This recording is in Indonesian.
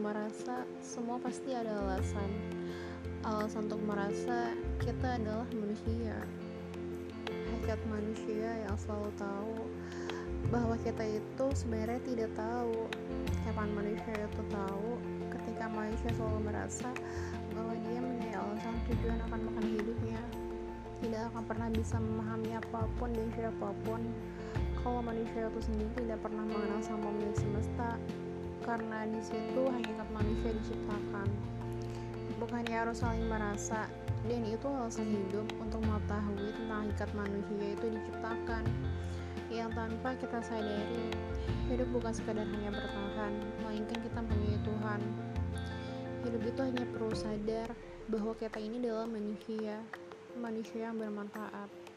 merasa semua pasti ada alasan. Alasan untuk merasa kita adalah manusia. Hakikat manusia yang selalu tahu bahwa kita itu sebenarnya tidak tahu. Kapan manusia itu tahu? Ketika manusia selalu merasa bahwa dia mempunyai alasan tujuan akan makan hidupnya. Tidak akan pernah bisa memahami apa pun dan siapa pun. Kalau manusia itu sendiri tidak pernah mengenal sang pemilik semesta karena di situ hakikat manusia diciptakan. Bukannya harus saling merasa dan itu alasan hidup untuk mengetahui tentang hakikat manusia itu diciptakan. Yang tanpa kita sadari hidup bukan sekadar hanya bertahan melainkan kita mempunyai Tuhan. Hidup itu hanya perlu sadar bahwa kita ini adalah manusia manusia yang bermanfaat